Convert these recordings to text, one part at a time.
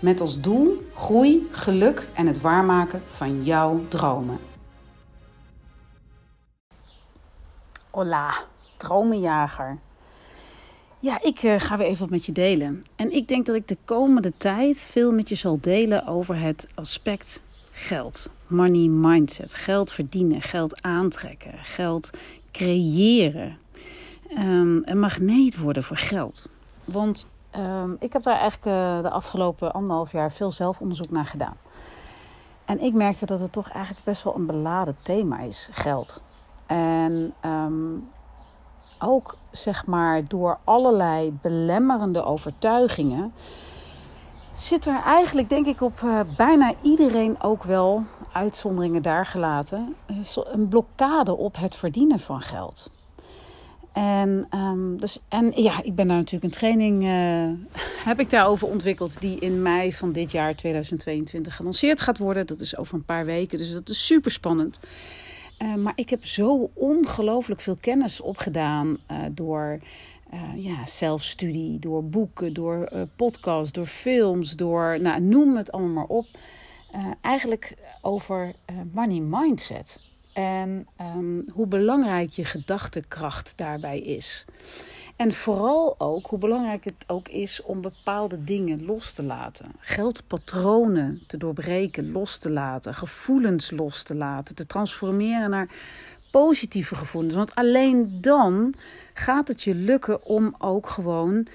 Met als doel groei, geluk en het waarmaken van jouw dromen. Hola, dromenjager. Ja, ik uh, ga weer even wat met je delen. En ik denk dat ik de komende tijd veel met je zal delen over het aspect geld. Money mindset. Geld verdienen, geld aantrekken, geld creëren. Um, een magneet worden voor geld. Want um, ik heb daar eigenlijk uh, de afgelopen anderhalf jaar veel zelfonderzoek naar gedaan. En ik merkte dat het toch eigenlijk best wel een beladen thema is, geld. En um, ook zeg maar door allerlei belemmerende overtuigingen zit er eigenlijk denk ik op uh, bijna iedereen ook wel, uitzonderingen daar gelaten, uh, een blokkade op het verdienen van geld. En, um, dus, en ja, ik ben daar natuurlijk een training, uh, heb ik daarover ontwikkeld, die in mei van dit jaar 2022 gelanceerd gaat worden. Dat is over een paar weken, dus dat is super spannend. Uh, maar ik heb zo ongelooflijk veel kennis opgedaan uh, door ja, zelfstudie, door boeken, door podcasts, door films, door, nou, noem het allemaal maar op. eigenlijk over money mindset en um, hoe belangrijk je gedachtekracht daarbij is. En vooral ook hoe belangrijk het ook is om bepaalde dingen los te laten. Geldpatronen te doorbreken, los te laten. Gevoelens los te laten. Te transformeren naar positieve gevoelens. Want alleen dan gaat het je lukken om ook gewoon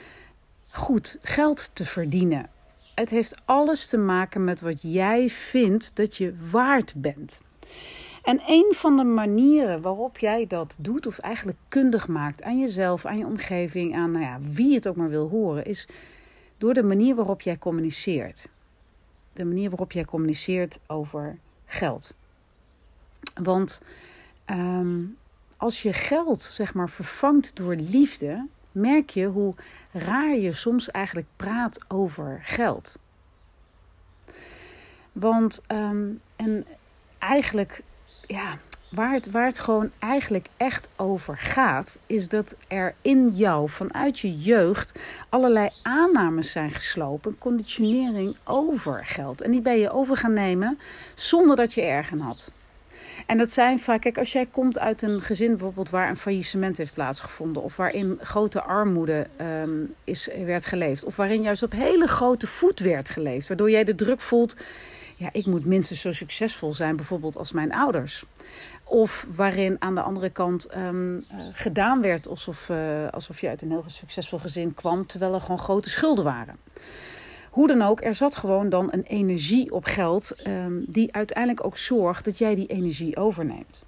goed geld te verdienen. Het heeft alles te maken met wat jij vindt dat je waard bent. En een van de manieren waarop jij dat doet, of eigenlijk kundig maakt aan jezelf, aan je omgeving, aan nou ja, wie het ook maar wil horen, is door de manier waarop jij communiceert. De manier waarop jij communiceert over geld. Want um, als je geld, zeg maar, vervangt door liefde, merk je hoe raar je soms eigenlijk praat over geld. Want, um, en eigenlijk ja, waar het, waar het gewoon eigenlijk echt over gaat, is dat er in jou vanuit je jeugd allerlei aannames zijn geslopen, conditionering over geld. En die ben je over gaan nemen zonder dat je ergen had. En dat zijn vaak, kijk, als jij komt uit een gezin bijvoorbeeld waar een faillissement heeft plaatsgevonden, of waarin grote armoede um, is, werd geleefd, of waarin juist op hele grote voet werd geleefd, waardoor jij de druk voelt ja, ik moet minstens zo succesvol zijn, bijvoorbeeld als mijn ouders. Of waarin aan de andere kant um, uh, gedaan werd alsof, uh, alsof je uit een heel succesvol gezin kwam, terwijl er gewoon grote schulden waren. Hoe dan ook, er zat gewoon dan een energie op geld um, die uiteindelijk ook zorgt dat jij die energie overneemt.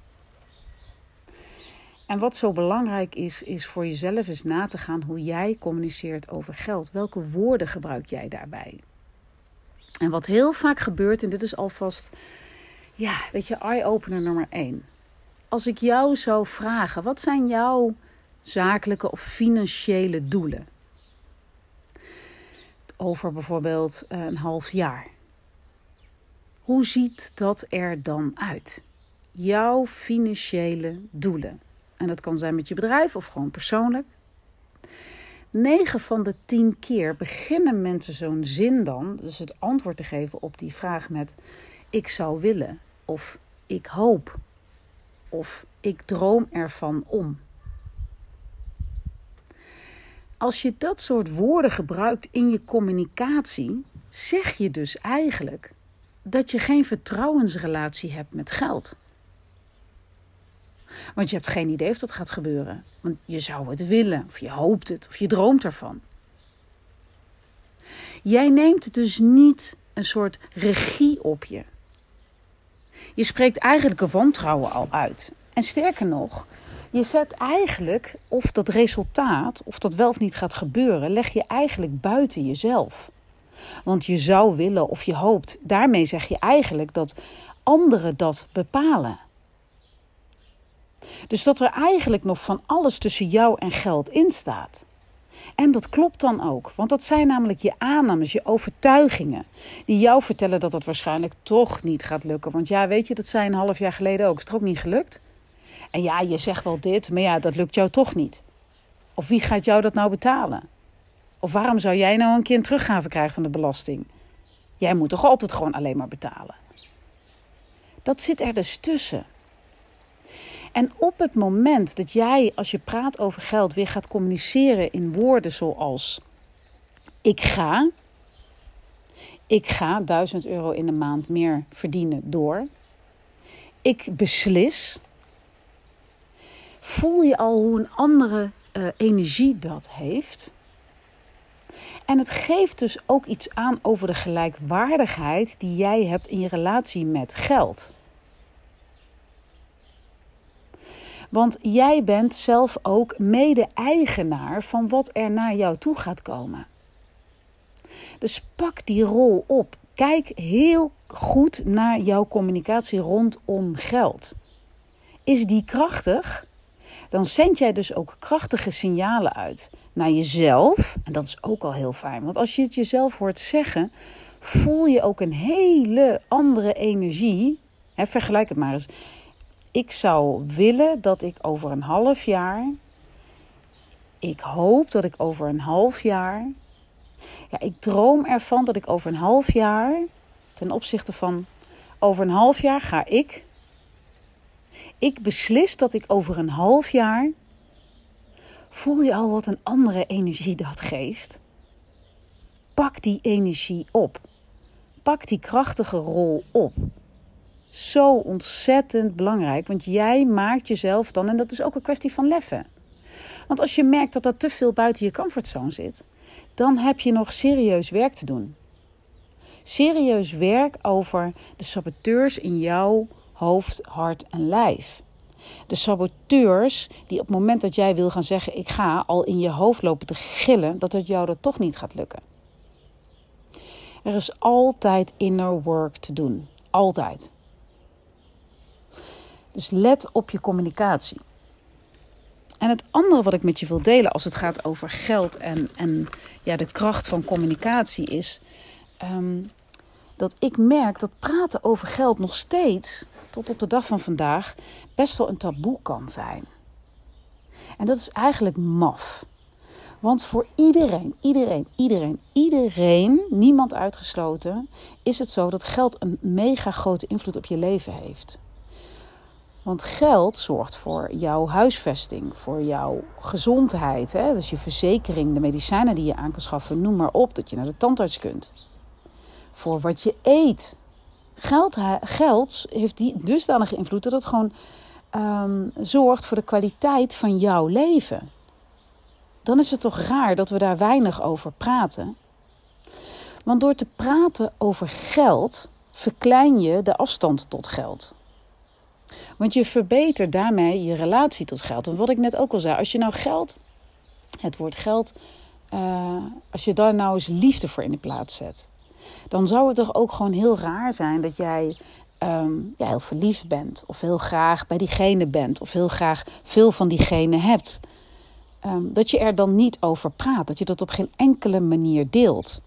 En wat zo belangrijk is, is voor jezelf eens na te gaan hoe jij communiceert over geld. Welke woorden gebruik jij daarbij? En wat heel vaak gebeurt, en dit is alvast, ja, weet je, eye-opener nummer één. Als ik jou zou vragen, wat zijn jouw zakelijke of financiële doelen? Over bijvoorbeeld eh, een half jaar. Hoe ziet dat er dan uit? Jouw financiële doelen. En dat kan zijn met je bedrijf of gewoon persoonlijk. 9 van de 10 keer beginnen mensen zo'n zin dan, dus het antwoord te geven op die vraag met ik zou willen of ik hoop of ik droom ervan om. Als je dat soort woorden gebruikt in je communicatie, zeg je dus eigenlijk dat je geen vertrouwensrelatie hebt met geld. Want je hebt geen idee of dat gaat gebeuren. Want je zou het willen, of je hoopt het, of je droomt ervan. Jij neemt dus niet een soort regie op je. Je spreekt eigenlijk een wantrouwen al uit. En sterker nog, je zet eigenlijk of dat resultaat, of dat wel of niet gaat gebeuren, leg je eigenlijk buiten jezelf. Want je zou willen of je hoopt. Daarmee zeg je eigenlijk dat anderen dat bepalen. Dus dat er eigenlijk nog van alles tussen jou en geld in staat. En dat klopt dan ook, want dat zijn namelijk je aannames, je overtuigingen, die jou vertellen dat het waarschijnlijk toch niet gaat lukken. Want ja, weet je, dat zijn een half jaar geleden ook. Is het ook niet gelukt? En ja, je zegt wel dit, maar ja, dat lukt jou toch niet. Of wie gaat jou dat nou betalen? Of waarom zou jij nou een keer een teruggave krijgen van de belasting? Jij moet toch altijd gewoon alleen maar betalen? Dat zit er dus tussen. En op het moment dat jij, als je praat over geld, weer gaat communiceren in woorden zoals: Ik ga, ik ga 1000 euro in de maand meer verdienen door. Ik beslis. Voel je al hoe een andere uh, energie dat heeft? En het geeft dus ook iets aan over de gelijkwaardigheid die jij hebt in je relatie met geld. Want jij bent zelf ook mede-eigenaar van wat er naar jou toe gaat komen. Dus pak die rol op. Kijk heel goed naar jouw communicatie rondom geld. Is die krachtig? Dan zend jij dus ook krachtige signalen uit naar jezelf. En dat is ook al heel fijn. Want als je het jezelf hoort zeggen, voel je ook een hele andere energie. vergelijk het maar eens. Ik zou willen dat ik over een half jaar. Ik hoop dat ik over een half jaar. Ja, ik droom ervan dat ik over een half jaar. Ten opzichte van. Over een half jaar ga ik. Ik beslis dat ik over een half jaar. Voel je al wat een andere energie dat geeft? Pak die energie op. Pak die krachtige rol op zo ontzettend belangrijk. Want jij maakt jezelf dan, en dat is ook een kwestie van leffen. Want als je merkt dat dat te veel buiten je comfortzone zit, dan heb je nog serieus werk te doen. Serieus werk over de saboteurs in jouw hoofd, hart en lijf. De saboteurs die op het moment dat jij wil gaan zeggen: Ik ga, al in je hoofd lopen te gillen dat het jou dat toch niet gaat lukken. Er is altijd inner work te doen. Altijd. Dus let op je communicatie. En het andere wat ik met je wil delen als het gaat over geld en, en ja, de kracht van communicatie is ehm, dat ik merk dat praten over geld nog steeds, tot op de dag van vandaag, best wel een taboe kan zijn. En dat is eigenlijk maf. Want voor iedereen, iedereen, iedereen, iedereen, niemand uitgesloten, is het zo dat geld een mega grote invloed op je leven heeft. Want geld zorgt voor jouw huisvesting, voor jouw gezondheid. Hè? Dus je verzekering, de medicijnen die je aan kan schaffen, noem maar op, dat je naar de tandarts kunt. Voor wat je eet. Geld, geld heeft die dusdanige invloed dat het gewoon um, zorgt voor de kwaliteit van jouw leven. Dan is het toch raar dat we daar weinig over praten. Want door te praten over geld verklein je de afstand tot geld. Want je verbetert daarmee je relatie tot geld. En wat ik net ook al zei, als je nou geld, het woord geld, uh, als je daar nou eens liefde voor in de plaats zet, dan zou het toch ook gewoon heel raar zijn dat jij ja, heel verliefd bent, of heel graag bij diegene bent, of heel graag veel van diegene hebt. Um, dat je er dan niet over praat, dat je dat op geen enkele manier deelt.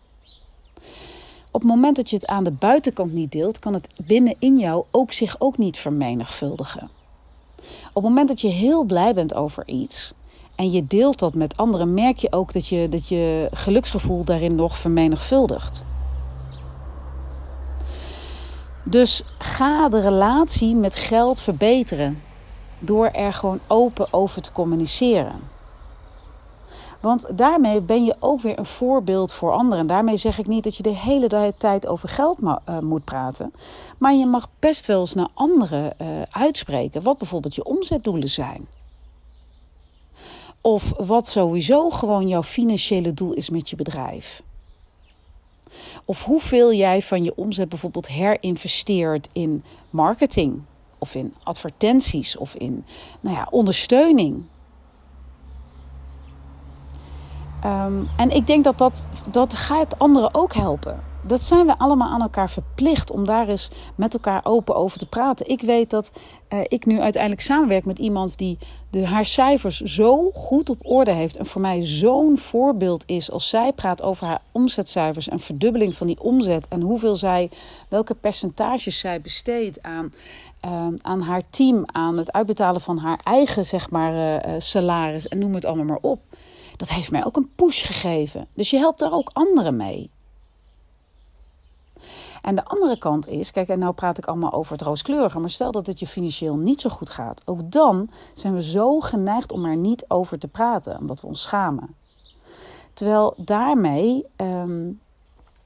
Op het moment dat je het aan de buitenkant niet deelt, kan het binnenin jou ook zich ook niet vermenigvuldigen. Op het moment dat je heel blij bent over iets en je deelt dat met anderen, merk je ook dat je, dat je geluksgevoel daarin nog vermenigvuldigt. Dus ga de relatie met geld verbeteren door er gewoon open over te communiceren. Want daarmee ben je ook weer een voorbeeld voor anderen. Daarmee zeg ik niet dat je de hele tijd over geld uh, moet praten. Maar je mag best wel eens naar anderen uh, uitspreken wat bijvoorbeeld je omzetdoelen zijn. Of wat sowieso gewoon jouw financiële doel is met je bedrijf. Of hoeveel jij van je omzet bijvoorbeeld herinvesteert in marketing. Of in advertenties of in nou ja, ondersteuning. Ehm, en ik denk dat, dat dat gaat anderen ook helpen. Dat zijn we allemaal aan elkaar verplicht om daar eens met elkaar open over te praten. Ik weet dat uh, ik nu uiteindelijk samenwerk met iemand die de, haar cijfers zo goed op orde heeft. En voor mij zo'n voorbeeld is als zij praat over haar omzetcijfers en verdubbeling van die omzet. En hoeveel zij, welke percentages zij besteedt aan, uh, aan haar team, aan het uitbetalen van haar eigen zeg maar, uh, salaris en noem het allemaal maar op dat heeft mij ook een push gegeven. Dus je helpt daar ook anderen mee. En de andere kant is, kijk, en nou praat ik allemaal over het rooskleurige, maar stel dat het je financieel niet zo goed gaat. Ook dan zijn we zo geneigd om er niet over te praten, omdat we ons schamen. Terwijl daarmee um,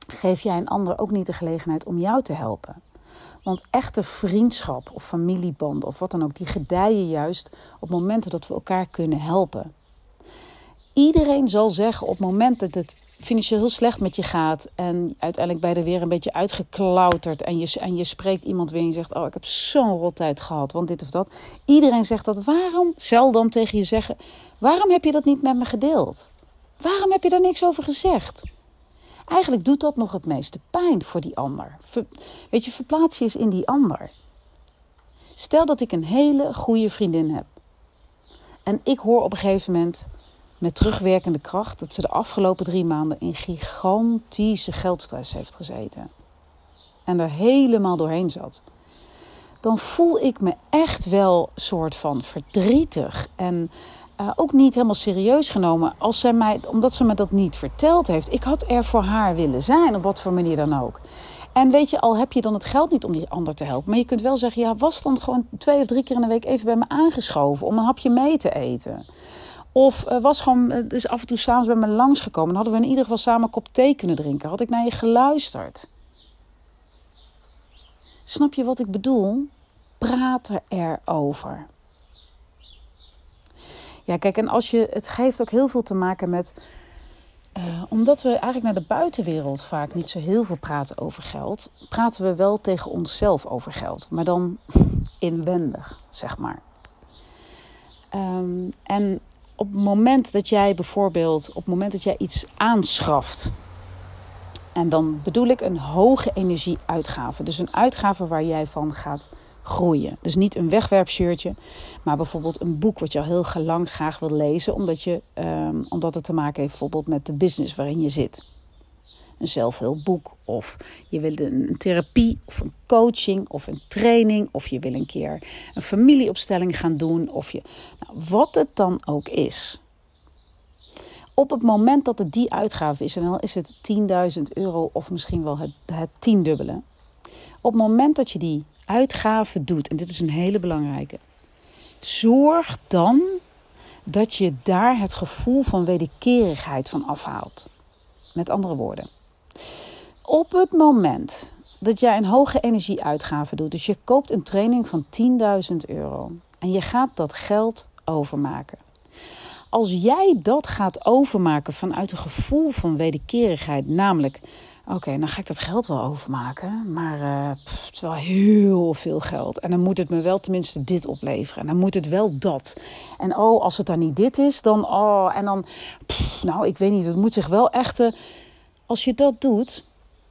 geef jij een ander ook niet de gelegenheid om jou te helpen. Want echte vriendschap of familieband of wat dan ook, die gedijen juist op momenten dat we elkaar kunnen helpen. Iedereen zal zeggen op het moment dat het financieel heel slecht met je gaat en uiteindelijk ben je er weer een beetje uitgeklauterd en je, en je spreekt iemand weer en je zegt, oh ik heb zo'n rottijd gehad, want dit of dat. Iedereen zegt dat. Waarom, zal dan tegen je zeggen, waarom heb je dat niet met me gedeeld? Waarom heb je daar niks over gezegd? Eigenlijk doet dat nog het meeste pijn voor die ander. weet je, verplaats je eens in die ander. Stel dat ik een hele goede vriendin heb. En ik hoor op een gegeven moment met terugwerkende kracht dat ze de afgelopen drie maanden in gigantische geldstress heeft gezeten. En er helemaal doorheen zat. Dan voel ik me echt wel soort van verdrietig. En uh, ook niet helemaal serieus genomen. Als zij mij, omdat ze me dat niet verteld heeft. Ik had er voor haar willen zijn, op wat voor manier dan ook. En weet je, al heb je dan het geld niet om die ander te helpen. Maar je kunt wel zeggen, ja, was dan gewoon twee of drie keer in de week even bij me aangeschoven om een hapje mee te eten. Of uh, was gewoon, uh, is af en toe s'avonds bij me langsgekomen. Hadden we in ieder geval samen een kop thee kunnen drinken. Had ik naar je geluisterd. Snap je wat ik bedoel? Praat er erover. Ja, kijk, en als je, het geeft ook heel veel te maken met. Uh, omdat we eigenlijk naar de buitenwereld vaak niet zo heel veel praten over geld, praten we wel tegen onszelf over geld. Maar dan inwendig, zeg maar. Um, en op het moment dat jij bijvoorbeeld, op het moment dat jij iets aanschaft. En dan bedoel ik een hoge energieuitgave. Dus een uitgave waar jij van gaat groeien. Dus niet een wegwerpshirtje, maar bijvoorbeeld een boek wat je al heel lang graag wil lezen, omdat, je, um, omdat het te maken heeft bijvoorbeeld met de business waarin je zit een zelfhulpboek. Of je wil een therapie of een coaching of een training. Of je wil een keer een familieopstelling gaan doen. Of je, nou, wat het dan ook is. Op het moment dat het die uitgave is, en dan is het 10.000 euro of misschien wel het, het tiendubbele. Op het moment dat je die uitgave doet, en dit is een hele belangrijke, zorg dan dat je daar het gevoel van wederkerigheid van afhaalt. Met andere woorden, op het moment dat jij een hoge energieuitgave doet, dus je koopt een training van 10.000 euro en je gaat dat geld overmaken. Als jij dat gaat overmaken vanuit een gevoel van wederkerigheid, namelijk, oké, dan ga ik dat geld wel overmaken, maar uh, het is wel heel veel geld. En dan moet het me wel tenminste dit opleveren. En dan moet het wel dat. En oh, als het dan niet dit is, dan oh, en dan, nou, ik weet niet, het moet zich wel echt. Als je dat doet,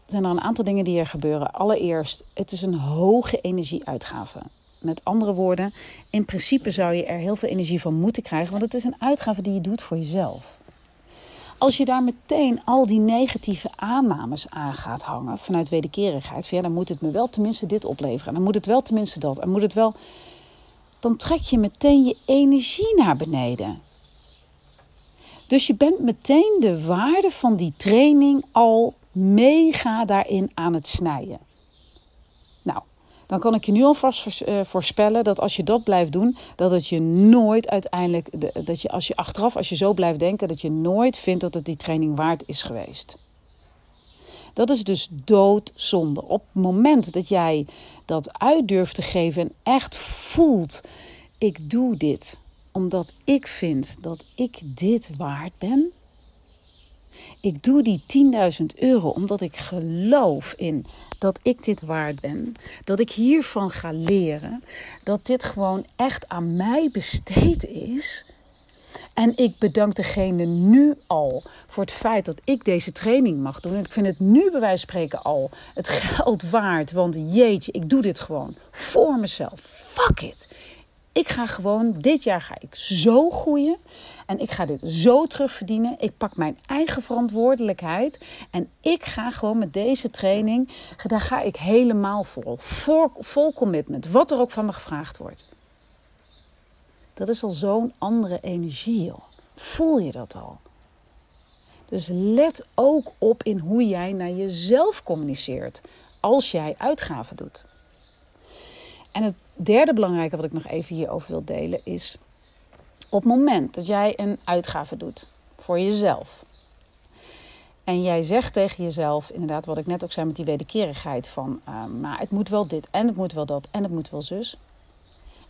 zijn er een aantal dingen die er gebeuren. Allereerst, het is een hoge energieuitgave. Met andere woorden, in principe zou je er heel veel energie van moeten krijgen, want het is een uitgave die je doet voor jezelf. Als je daar meteen al die negatieve aannames aan gaat hangen vanuit wederkerigheid, van ja, dan moet het me wel tenminste dit opleveren, dan moet het wel tenminste dat, en moet het wel, dan trek je meteen je energie naar beneden. Dus je bent meteen de waarde van die training al mega daarin aan het snijden. Nou, dan kan ik je nu alvast eh, voorspellen dat als je dat blijft doen, dat het je nooit uiteindelijk, dat je als je achteraf, als je zo blijft denken, dat je nooit vindt dat het die training waard is geweest. Dat is dus doodzonde. Op het moment dat jij dat uit durft te geven en echt voelt, ik doe dit omdat ik vind dat ik dit waard ben. Ik doe die 10.000 euro omdat ik geloof in dat ik dit waard ben. Dat ik hiervan ga leren. Dat dit gewoon echt aan mij besteed is. En ik bedank degene nu al voor het feit dat ik deze training mag doen. En ik vind het nu bij wijze van spreken al het geld waard. Want jeetje, ik doe dit gewoon voor mezelf. Fuck it. Ik ga gewoon, dit jaar ga ik zo groeien. En ik ga dit zo terugverdienen. Ik pak mijn eigen verantwoordelijkheid. En ik ga gewoon met deze training, daar ga ik helemaal vol. Vol, vol commitment, wat er ook van me gevraagd wordt. Dat is al zo'n andere energie, joh. Voel je dat al? Dus let ook op in hoe jij naar jezelf communiceert als jij uitgaven doet. En het derde belangrijke wat ik nog even hierover wil delen is: op het moment dat jij een uitgave doet voor jezelf. En jij zegt tegen jezelf, inderdaad, wat ik net ook zei met die wederkerigheid: van uh, maar het moet wel dit en het moet wel dat en het moet wel zus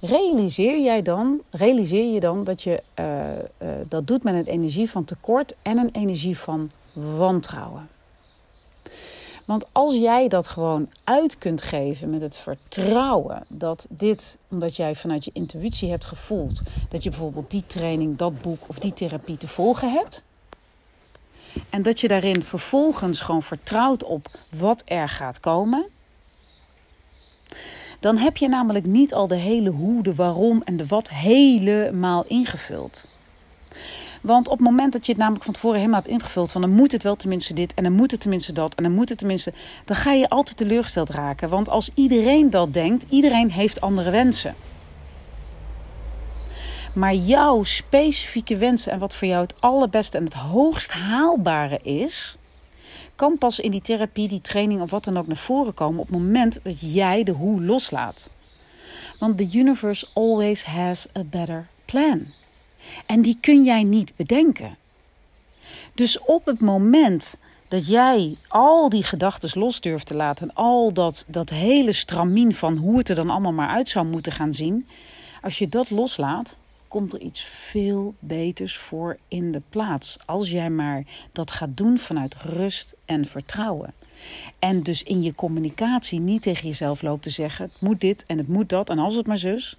realiseer jij dan, realiseer je dan dat je uh, uh, dat doet met een energie van tekort en een energie van wantrouwen. Want als jij dat gewoon uit kunt geven met het vertrouwen dat dit, omdat jij vanuit je intuïtie hebt gevoeld dat je bijvoorbeeld die training, dat boek of die therapie te volgen hebt. En dat je daarin vervolgens gewoon vertrouwt op wat er gaat komen dan heb je namelijk niet al de hele hoe, de waarom en de wat helemaal ingevuld. Want op het moment dat je het namelijk van tevoren helemaal hebt ingevuld, van dan moet het wel tenminste dit en dan moet het tenminste dat en dan moet het tenminste, dan ga je altijd teleurgesteld raken. Want als iedereen dat denkt, iedereen heeft andere wensen. Maar jouw specifieke wensen en wat voor jou het allerbeste en het hoogst haalbare is, kan pas in die therapie, die training of wat dan ook naar voren komen op het moment dat jij de hoe loslaat. Want the universe always has a better plan. En die kun jij niet bedenken. Dus op het moment dat jij al die gedachten los durft te laten en al dat, dat hele stramien van hoe het er dan allemaal maar uit zou moeten gaan zien, als je dat loslaat, komt er iets veel beters voor in de plaats. Als jij maar dat gaat doen vanuit rust en vertrouwen. En dus in je communicatie niet tegen jezelf loopt te zeggen: het moet dit en het moet dat en als het maar zus.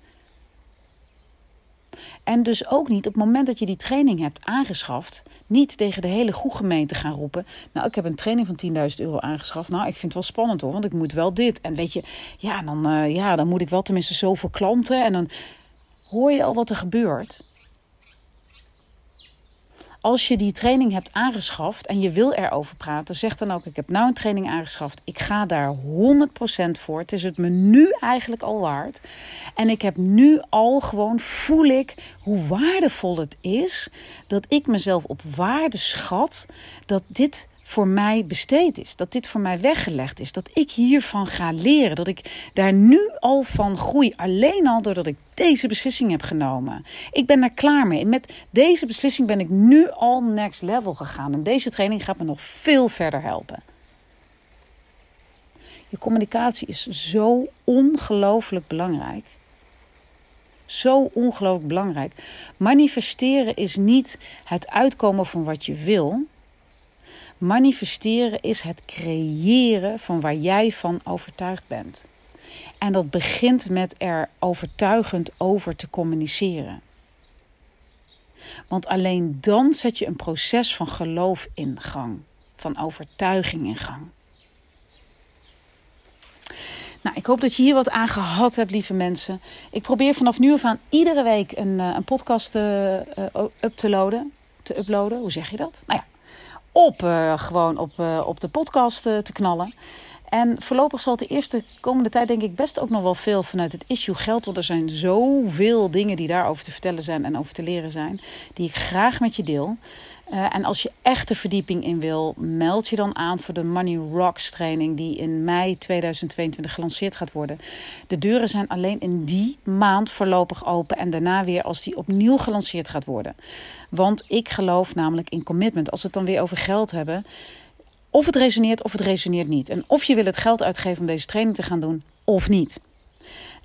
En dus ook niet op het moment dat je die training hebt aangeschaft, niet tegen de hele goede gemeente gaan roepen. Nou, ik heb een training van 10.000 euro aangeschaft. Nou, ik vind het wel spannend hoor, want ik moet wel dit. En weet je, ja, dan, uh, ja, dan moet ik wel tenminste zoveel klanten. En dan, hoor je al wat er gebeurt. Als je die training hebt aangeschaft en je wil erover praten, zeg dan ook: Ik heb nou een training aangeschaft. Ik ga daar 100% voor. Het is het me nu eigenlijk al waard. En ik heb nu al gewoon, voel ik hoe waardevol het is dat ik mezelf op waarde schat. Dat dit voor mij besteed is. Dat dit voor mij weggelegd is. Dat ik hiervan ga leren. Dat ik daar nu al van groei. Alleen al doordat ik deze beslissing heb genomen. Ik ben daar klaar mee. Met deze beslissing ben ik nu al next level gegaan. En deze training gaat me nog veel verder helpen. Je communicatie is zo ongelooflijk belangrijk. Zo ongelooflijk belangrijk. Manifesteren is niet het uitkomen van wat je wil. Manifesteren is het creëren van waar jij van overtuigd bent. En dat begint met er overtuigend over te communiceren. Want alleen dan zet je een proces van geloof in gang, van overtuiging in gang. Nou, ik hoop dat je hier wat aan gehad hebt, lieve mensen. Ik probeer vanaf nu af aan iedere week een, eh, een podcast uh, up te. Te uploaden, hoe zeg je dat? Nou ja, op, uh, gewoon op, uh, op de podcast uh, te knallen. En voorlopig zal de eerste komende tijd denk ik best ook nog wel veel vanuit het issue geld. Want er zijn zoveel dingen die daarover te vertellen zijn en over te leren zijn. Die ik graag met je deel. Uh, en als je echt de verdieping in wil, meld je dan aan voor de Money Rocks training die in mei 2022 gelanceerd gaat worden. De deuren zijn alleen in die maand voorlopig open en daarna weer als die opnieuw gelanceerd gaat worden. Want ik geloof namelijk in commitment. Als we het dan weer over geld hebben, of het resoneert of het resoneert niet. En of je wil het geld uitgeven om deze training te gaan doen of niet.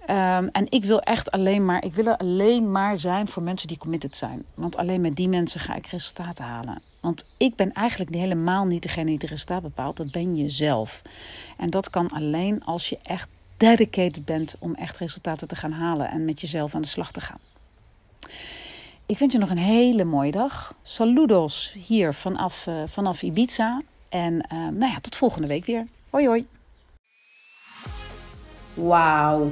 Um, en ik wil echt alleen maar, ik wil er alleen maar zijn voor mensen die committed zijn. Want alleen met die mensen ga ik resultaten halen. Want ik ben eigenlijk helemaal niet degene die het resultaat bepaalt. Dat ben je zelf. En dat kan alleen als je echt dedicated bent om echt resultaten te gaan halen en met jezelf aan de slag te gaan. Ik wens je nog een hele mooie dag. Saludos hier vanaf, uh, vanaf Ibiza. En uh, nou ja, tot volgende week weer. Hoi hoi. Wauw.